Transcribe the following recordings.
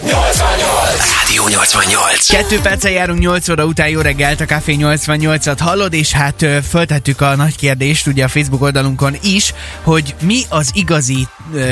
Yo extraño Rádió 88. Kettő perccel járunk 8 óra után, jó reggelt, a Café 88-at hallod, és hát föltettük a nagy kérdést ugye a Facebook oldalunkon is, hogy mi az igazi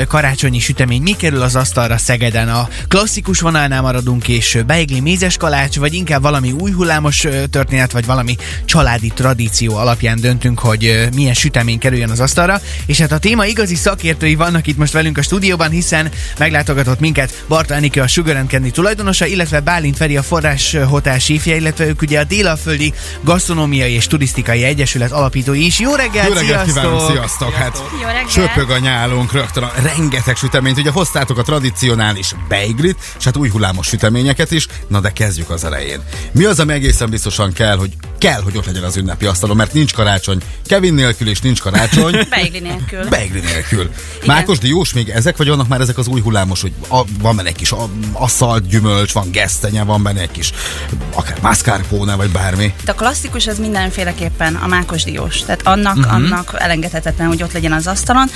karácsonyi sütemény, mi kerül az asztalra Szegeden, a klasszikus vonalnál maradunk, és beigli mézes kalács, vagy inkább valami új hullámos történet, vagy valami családi tradíció alapján döntünk, hogy milyen sütemény kerüljön az asztalra, és hát a téma igazi szakértői vannak itt most velünk a stúdióban, hiszen meglátogatott minket Barta Enikő, a Sugar and Candy tulajdonosa, illetve Bálint Feri, a Forrás Hotel sífje, illetve ők ugye a Délaföldi Gasztronómiai és Turisztikai Egyesület alapítói is. Jó reggelt, Jó reggelt sziasztok! kívánok, sziasztok! Hát Jó reggelt. söpög a nyálunk rögtön a rengeteg süteményt. Ugye hoztátok a tradicionális beiglit, és hát új hullámos süteményeket is. Na de kezdjük az elején. Mi az, ami egészen biztosan kell, hogy kell, hogy ott legyen az ünnepi asztalon, mert nincs karácsony Kevin nélkül, és nincs karácsony Beigli nélkül. beigli nélkül. Mákos diós még ezek, vagy vannak már ezek az új hullámos, hogy a, van benne egy kis a, asszalt gyümölcs, van gesztenye, van benne egy kis akár mascarpone, vagy bármi. De a klasszikus az mindenféleképpen a mákos diós. Tehát annak, uh-huh. annak elengedhetetlen, hogy ott legyen az asztalon.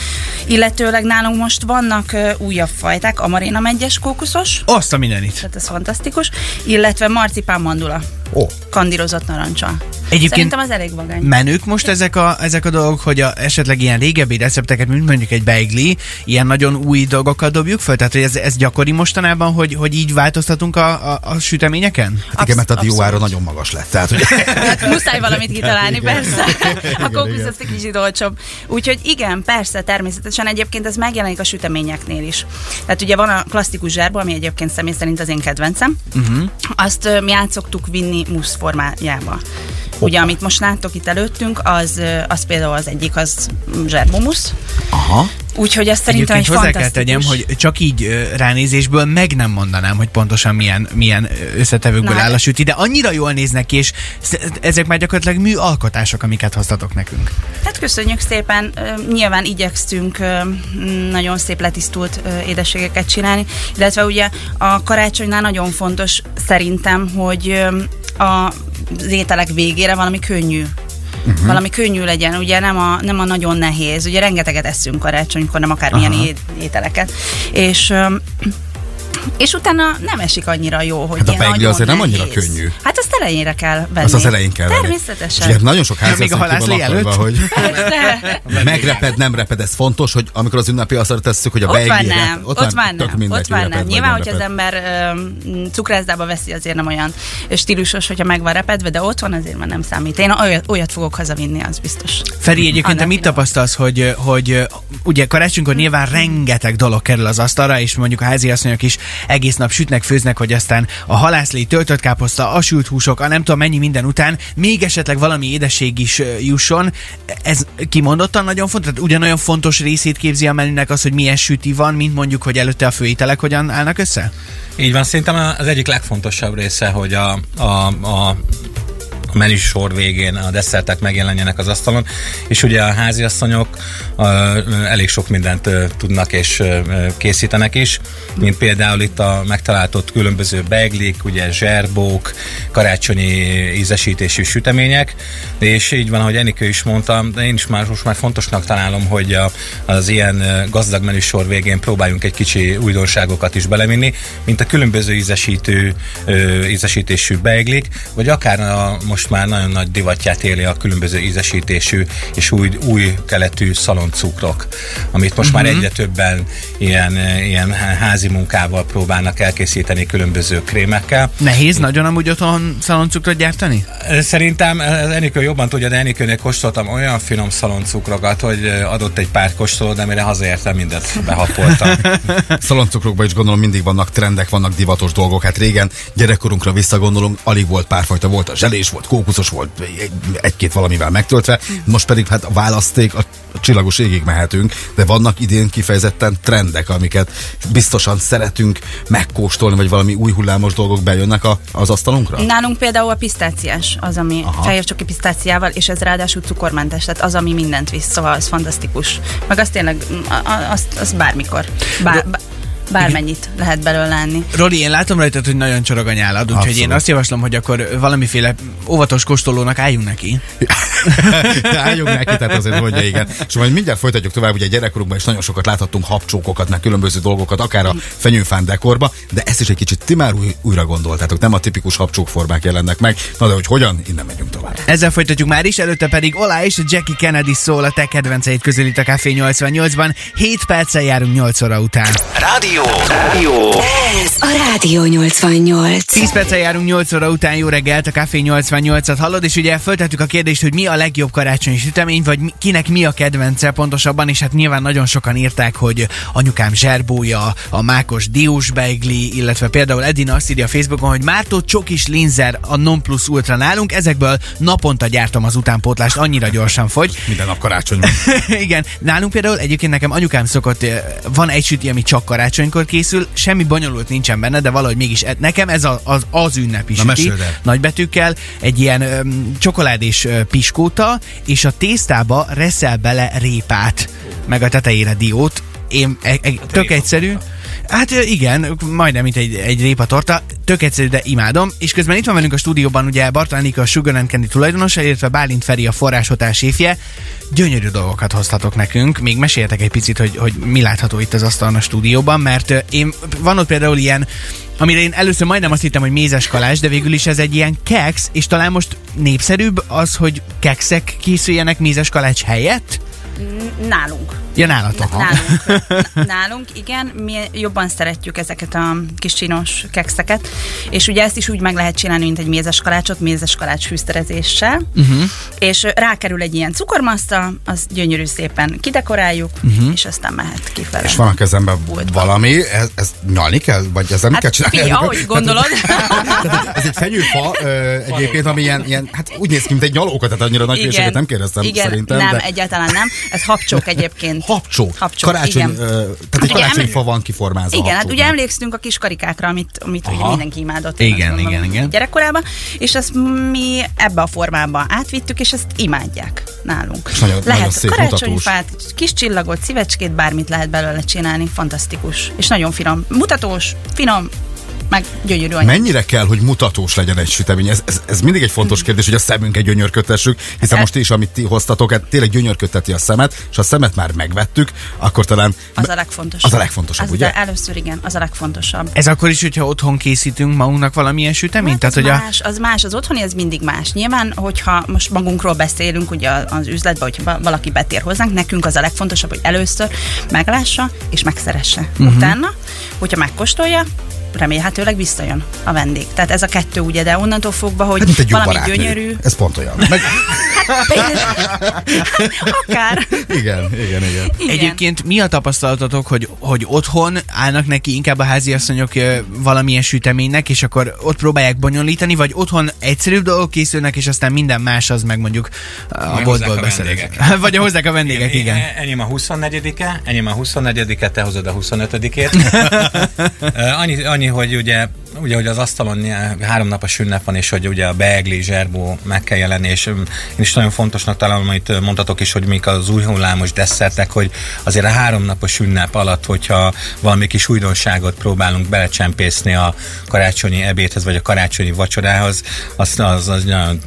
Illetőleg nálunk most vannak uh, újabb fajták, amaréna megyes kókuszos, Azt a mindenit. tehát ez fantasztikus, illetve marcipán mandula, Ó, kandírozott narancsal. Egyébként Szerintem az elég vagány. menők most ezek a, ezek a dolgok, hogy a, esetleg ilyen régebbi recepteket, mint mondjuk egy beigli, ilyen nagyon új dolgokkal dobjuk föl? Tehát hogy ez, ez gyakori mostanában, hogy, hogy így változtatunk a, a, a süteményeken? hát igen, mert a Absz- dióára abszolút. nagyon magas lett. Tehát, hogy Hát muszáj valamit kitalálni, Igen. persze. A kókusz az egy kicsit olcsóbb. Úgyhogy igen, persze, természetesen egyébként ez megjelenik a süteményeknél is. Tehát ugye van a klasszikus zsárba, ami egyébként személy szerint az én kedvencem. Uh-huh. Azt mi át szoktuk vinni musz formájába. Ugye, amit most láttok itt előttünk, az, az például az egyik, az zserbumusz. aha. Úgyhogy azt szerintem egy Egyébként hozzá kell tegyem, hogy csak így ránézésből meg nem mondanám, hogy pontosan milyen, milyen összetevőkből Na, áll a hát- süti, de annyira jól néznek ki, és ezek már gyakorlatilag műalkotások, amiket hoztatok nekünk. Hát köszönjük szépen. Nyilván m, nagyon szép letisztult édességeket csinálni, illetve ugye a karácsonynál nagyon fontos szerintem, hogy a az ételek végére valami könnyű Uh-huh. Valami könnyű legyen, ugye nem a, nem a nagyon nehéz. Ugye rengeteget eszünk karácsonykor, nem akármilyen Aha. ételeket. És öm, és utána nem esik annyira jó, hogy Hát a ilyen nagyon azért nem annyira nehéz. könnyű. Hát azt elejére kell venni. Az az elején kell venni. Természetesen. És ugye nagyon sok ház Még a halászlé előtt? hogy megreped, nem reped, ez fontos, hogy amikor az ünnepi asztalra tesszük, hogy a Ott beiglire, nem, ott, ott tök nem, mindegy, ott hogy nem. Nyilván, hogyha az ember cukrászdába veszi, azért nem olyan stílusos, hogyha meg van repedve, de ott van, azért már nem számít. Én olyat, olyat fogok hazavinni, az biztos. Feri, egyébként te mit tapasztalsz, hogy, hogy ugye karácsonykor nyilván rengeteg dolog kerül az asztalra, és mondjuk a háziasszonyok is egész nap sütnek, főznek, hogy aztán a halászlé, töltött káposzta, a sült húsok, a nem tudom mennyi minden után még esetleg valami édesség is jusson. Ez kimondottan nagyon fontos, tehát ugyanolyan fontos részét képzi a menünek az, hogy milyen süti van, mint mondjuk, hogy előtte a főételek hogyan állnak össze? Így van, szerintem az egyik legfontosabb része, hogy a, a a menüsor végén a desszertek megjelenjenek az asztalon, és ugye a háziasszonyok ö, elég sok mindent ö, tudnak és ö, készítenek is, mint például itt a megtaláltott különböző beglik, ugye zserbók, karácsonyi ízesítésű sütemények, és így van, ahogy Enikő is mondta, én is már most már fontosnak találom, hogy a, az ilyen gazdag menüsor végén próbáljunk egy kicsi újdonságokat is belevinni, mint a különböző ízesítő, ízesítésű beiglik, vagy akár a, most már nagyon nagy divatját éli a különböző ízesítésű és új, új keletű szaloncukrok, amit most uh-huh. már egyre többen ilyen, ilyen házi munkával próbálnak elkészíteni különböző krémekkel. Nehéz nagyon amúgy otthon szaloncukrot gyártani? Szerintem ez Enikő jobban tudja, de Enikőnél kóstoltam olyan finom szaloncukrokat, hogy adott egy pár kóstolót, de mire hazaértem, mindent behapoltam. Szaloncukrokban is gondolom mindig vannak trendek, vannak divatos dolgok. Hát régen gyerekkorunkra visszagondolunk, alig volt párfajta, volt a zselés, volt kókuszos, volt egy- egy-két valamivel megtöltve. Most pedig hát a választék, a csillagos égig mehetünk, de vannak idén kifejezetten trendek, amiket biztosan szeretünk megkóstolni, vagy valami új hullámos dolgok bejönnek a, az asztalunkra? Nálunk például a pisztáciás az, ami Aha. fehér csoki pisztáciával, és ez ráadásul cukormentes, tehát az, ami mindent visz, szóval az fantasztikus. Meg az tényleg, mm, a- a- azt, az bármikor. Bár, bár, bármennyit lehet belőle enni. Roli, én látom rajtad, hogy nagyon csorog a nyálad, úgyhogy én azt javaslom, hogy akkor valamiféle óvatos kóstolónak álljunk neki. Álljunk neki, tehát azért mondja, igen. És majd mindjárt folytatjuk tovább, ugye gyerekkorunkban is nagyon sokat láthattunk habcsókokat, meg különböző dolgokat, akár a fenyőfán dekorba, de ezt is egy kicsit ti már új, újra gondoltátok, nem a tipikus habcsókformák jelennek meg. Na de hogy hogyan, innen megyünk. Ezzel folytatjuk már is, előtte pedig Olá és a Jackie Kennedy szól a te kedvenceid közül itt a Café 88-ban. 7 perccel járunk 8 óra után. Rádió. Rádió. Ez a Rádió 88. 10 perccel járunk 8 óra után, jó reggelt, a Café 88-at hallod, és ugye feltettük a kérdést, hogy mi a legjobb karácsonyi sütemény, vagy kinek mi a kedvence pontosabban, és hát nyilván nagyon sokan írták, hogy anyukám zserbója, a mákos diós beigli, illetve például Edina azt írja a Facebookon, hogy Mártó csokis linzer a non plus ultra nálunk, ezekből naponta gyártom az utánpótlást, annyira gyorsan fogy. Minden nap karácsony. Igen, nálunk például egyébként nekem anyukám szokott, van egy süti, ami csak karácsonykor készül, semmi bonyolult nincsen benne, de valahogy mégis e- nekem ez a, az, az meséld el. nagybetűkkel, egy ilyen öm, csokoládés ö, piskóta, és a tésztába reszel bele répát, meg a tetejére diót. Én e, e, tök egyszerű. Hát igen, majdnem mint egy, egy répatorta, tök egyszerű, de imádom. És közben itt van velünk a stúdióban ugye Anika, a Sugar and Candy tulajdonosa, illetve Bálint Feri, a forráshotel séfje. Gyönyörű dolgokat hoztatok nekünk. Még meséljetek egy picit, hogy, hogy mi látható itt az asztalon a stúdióban, mert én, van ott például ilyen amire én először majdnem azt hittem, hogy mézes kalács, de végül is ez egy ilyen keks, és talán most népszerűbb az, hogy kekszek készüljenek mézes kalács helyett? Nálunk. Ja, nálatok. Nálunk, nálunk, igen, mi jobban szeretjük ezeket a kis csinos kekszeket, és ugye ezt is úgy meg lehet csinálni, mint egy mézes kalácsot, mézes kalács fűszerezéssel, uh-huh. és rákerül egy ilyen cukormaszta, az gyönyörű szépen kidekoráljuk, uh-huh. és aztán mehet kifele. És van a kezemben Pultban. valami, ez, ez nyalni kell? Vagy ezzel mit kell Hát, csinálni? fi, ahogy gondolod. Tehát ez egy fenyőfa egyébként, ami ilyen, ilyen, hát úgy néz ki, mint egy nyalóka, tehát annyira nagy hülyeséget nem kérdeztem igen, szerintem. nem, de egyáltalán nem. Ez habcsók egyébként. Habcsó. Habcsók, Karácsony, igen. ö, tehát egy Ugye karácsonyfa van kiformázva. Igen, hát ugye emlékszünk a kis karikákra, amit, amit ugye mindenki imádott. Igen, igen, igen. Gyerekkorában, és ezt mi ebbe a formába átvittük, és ezt imádják nálunk. És nagyon- lehet nagyon szép, karácsonyfát, kis csillagot, szívecskét, bármit lehet belőle csinálni, fantasztikus. És nagyon finom. Mutatós, finom, meg gyönyörű anyag. Mennyire kell, hogy mutatós legyen egy sütemény? Ez, ez, ez mindig egy fontos kérdés, hogy a szemünket gyönyörködtessük, hiszen Hát- most is, amit ti hoztatok, hát tényleg gyönyörködteti a szemet, és ha a szemet már megvettük, akkor talán Az a legfontosabb. Az a legfontosabb, az ugye? De először igen, az a legfontosabb. Ez akkor is, hogyha otthon készítünk magunknak valamilyen süteményt? Hát az, Tehát, hogy a... más, az más, az otthoni az mindig más. Nyilván, hogyha most magunkról beszélünk ugye az üzletben, hogyha va- valaki betér hozzánk, nekünk az a legfontosabb, hogy először meglássa és megszeresse. Uh-huh. Utána, hogyha megkóstolja, remélhetőleg visszajön a vendég. Tehát ez a kettő ugye, de onnantól fogva, hogy hát, valami gyönyörű, Ez pont olyan. Meg, akár. igen, igen, igen. Igen. Egyébként mi a tapasztalatotok, hogy, hogy otthon állnak neki inkább a háziasszonyok valamilyen süteménynek, és akkor ott próbálják bonyolítani, vagy otthon egyszerűbb dolgok készülnek, és aztán minden más az meg mondjuk a boltból beszerezik. Vagy hozzák a vendégek, igen. E- Enyém a 24-e, enyém a 24-e, te hozod a 25-ét. Ö, annyi, annyi, hogy ugye, ugye, hogy az asztalon három napos ünnep van, és hogy ugye a beegli, zserbó meg kell jelenni, és én is nagyon fontosnak találom, amit mondtatok is, hogy mik az új hullámos desszertek, hogy azért a három napos ünnep alatt, hogyha valami kis újdonságot próbálunk belecsempészni a karácsonyi ebédhez, vagy a karácsonyi vacsorához, az, az, az nagyon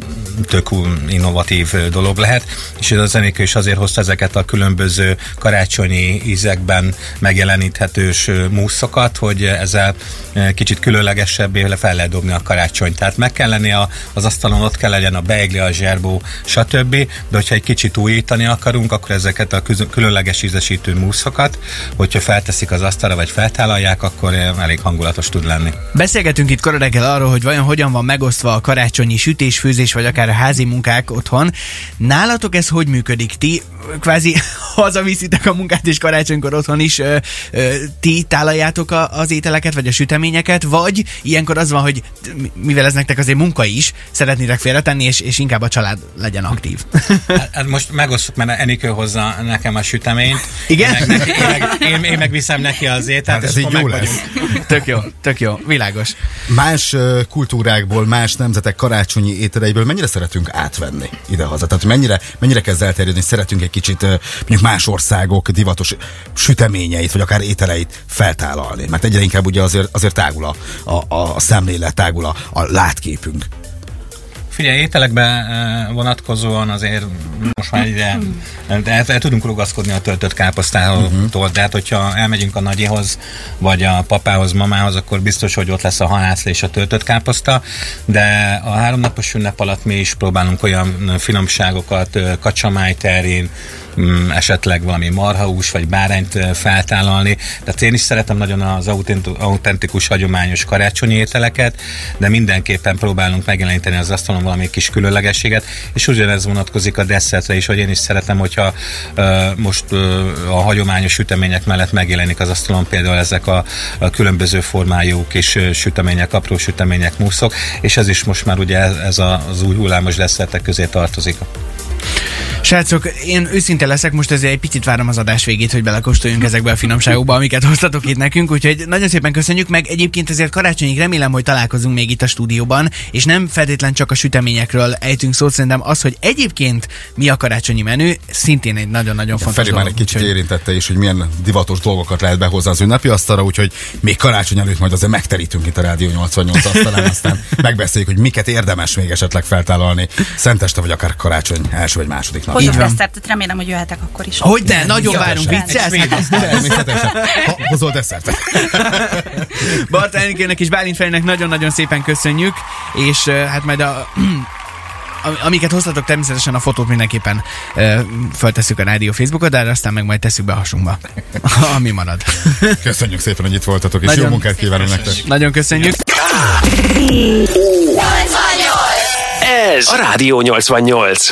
tök innovatív dolog lehet, és ez a zenékő is azért hozta ezeket a különböző karácsonyi ízekben megjeleníthetős múszokat, hogy ezzel kicsit különlegesebbé le fel lehet dobni a karácsonyt. Tehát meg kell lenni a, az asztalon, ott kell legyen a beigli, a zserbó, stb. De hogyha egy kicsit újítani akarunk, akkor ezeket a különleges ízesítő múszokat, hogyha felteszik az asztalra, vagy feltállalják, akkor ö, elég hangulatos tud lenni. Beszélgetünk itt kora reggel arról, hogy vajon hogyan van megosztva a karácsonyi sütés, főzés, vagy akár a házi munkák otthon. Nálatok ez hogy működik? Ti kvázi hazaviszitek a munkát, és karácsonykor otthon is ö, ö, ti tálaljátok a, az ételeket, vagy a süteményeket, vagy ilyenkor az van, hogy mivel ez nektek azért munka is, szeretnétek félretenni, és, és inkább a család legyen aktív. Hát, hát most megosztjuk, mert Enikő hozza nekem a süteményt. Igen? Én meg, neki, én, meg, én, én meg viszem neki az ételt. Hát ez így jó lesz. vagyunk. tök jó, tök jó, világos. Más kultúrákból, más nemzetek karácsonyi ételeiből mennyire szeretünk átvenni idehaza? Tehát mennyire, mennyire kezd elterjedni, hogy szeretünk egy kicsit mondjuk más országok divatos süteményeit, vagy akár ételeit feltállalni? Mert egyre inkább ugye azért, azért tágul a, a, a szemlélet, tágul a, a látképünk. Figyelj, ételekbe eh, vonatkozóan azért most már ide el, el tudunk rugaszkodni a töltött káposztától, de hát hogyha elmegyünk a nagyihoz, vagy a papához, mamához, akkor biztos, hogy ott lesz a halászlé és a töltött káposzta, de a háromnapos ünnep alatt mi is próbálunk olyan finomságokat, ö, kacsamáj terén, esetleg valami marhahús vagy bárányt feltállalni. Tehát én is szeretem nagyon az autent- autentikus, hagyományos karácsonyi ételeket, de mindenképpen próbálunk megjeleníteni az asztalon valami kis különlegességet, és ugyanez vonatkozik a desszertre is, hogy én is szeretem, hogyha most a hagyományos sütemények mellett megjelenik az asztalon például ezek a, különböző formájú kis sütemények, apró sütemények, muszok, és ez is most már ugye ez, az új hullámos desszertek közé tartozik. Srácok, én őszinte leszek, most ezért egy picit várom az adás végét, hogy belekóstoljunk ezekbe a finomságokba, amiket hoztatok itt nekünk, úgyhogy nagyon szépen köszönjük, meg egyébként ezért karácsonyig remélem, hogy találkozunk még itt a stúdióban, és nem feltétlen csak a süteményekről ejtünk szót, szerintem az, hogy egyébként mi a karácsonyi menü, szintén egy nagyon-nagyon fontos Feri már dolog. egy kicsit érintette is, hogy milyen divatos dolgokat lehet behozni az ünnepi asztalra, úgyhogy még karácsony előtt majd azért megterítünk itt a Rádió 88 asztalán, aztán megbeszéljük, hogy miket érdemes még esetleg feltállalni szenteste, vagy akár karácsony első vagy második nap. Van. desszertet, remélem, hogy jöhetek akkor is. Hogy de, nagyon várunk, viccelsz? Hát Természetesen. Ha, hozol desszertet. Barta Enikőnek és Bálint Ferinek nagyon-nagyon szépen köszönjük, és hát majd a am- amiket hoztatok, természetesen a fotót mindenképpen uh, föltesszük a rádió Facebookot, de aztán meg majd tesszük be a hasunkba, ami marad. Köszönjük szépen, hogy itt voltatok, és Nagyon- jó munkát kívánunk nektek. Nagyon köszönjük. Ez a Rádió 88.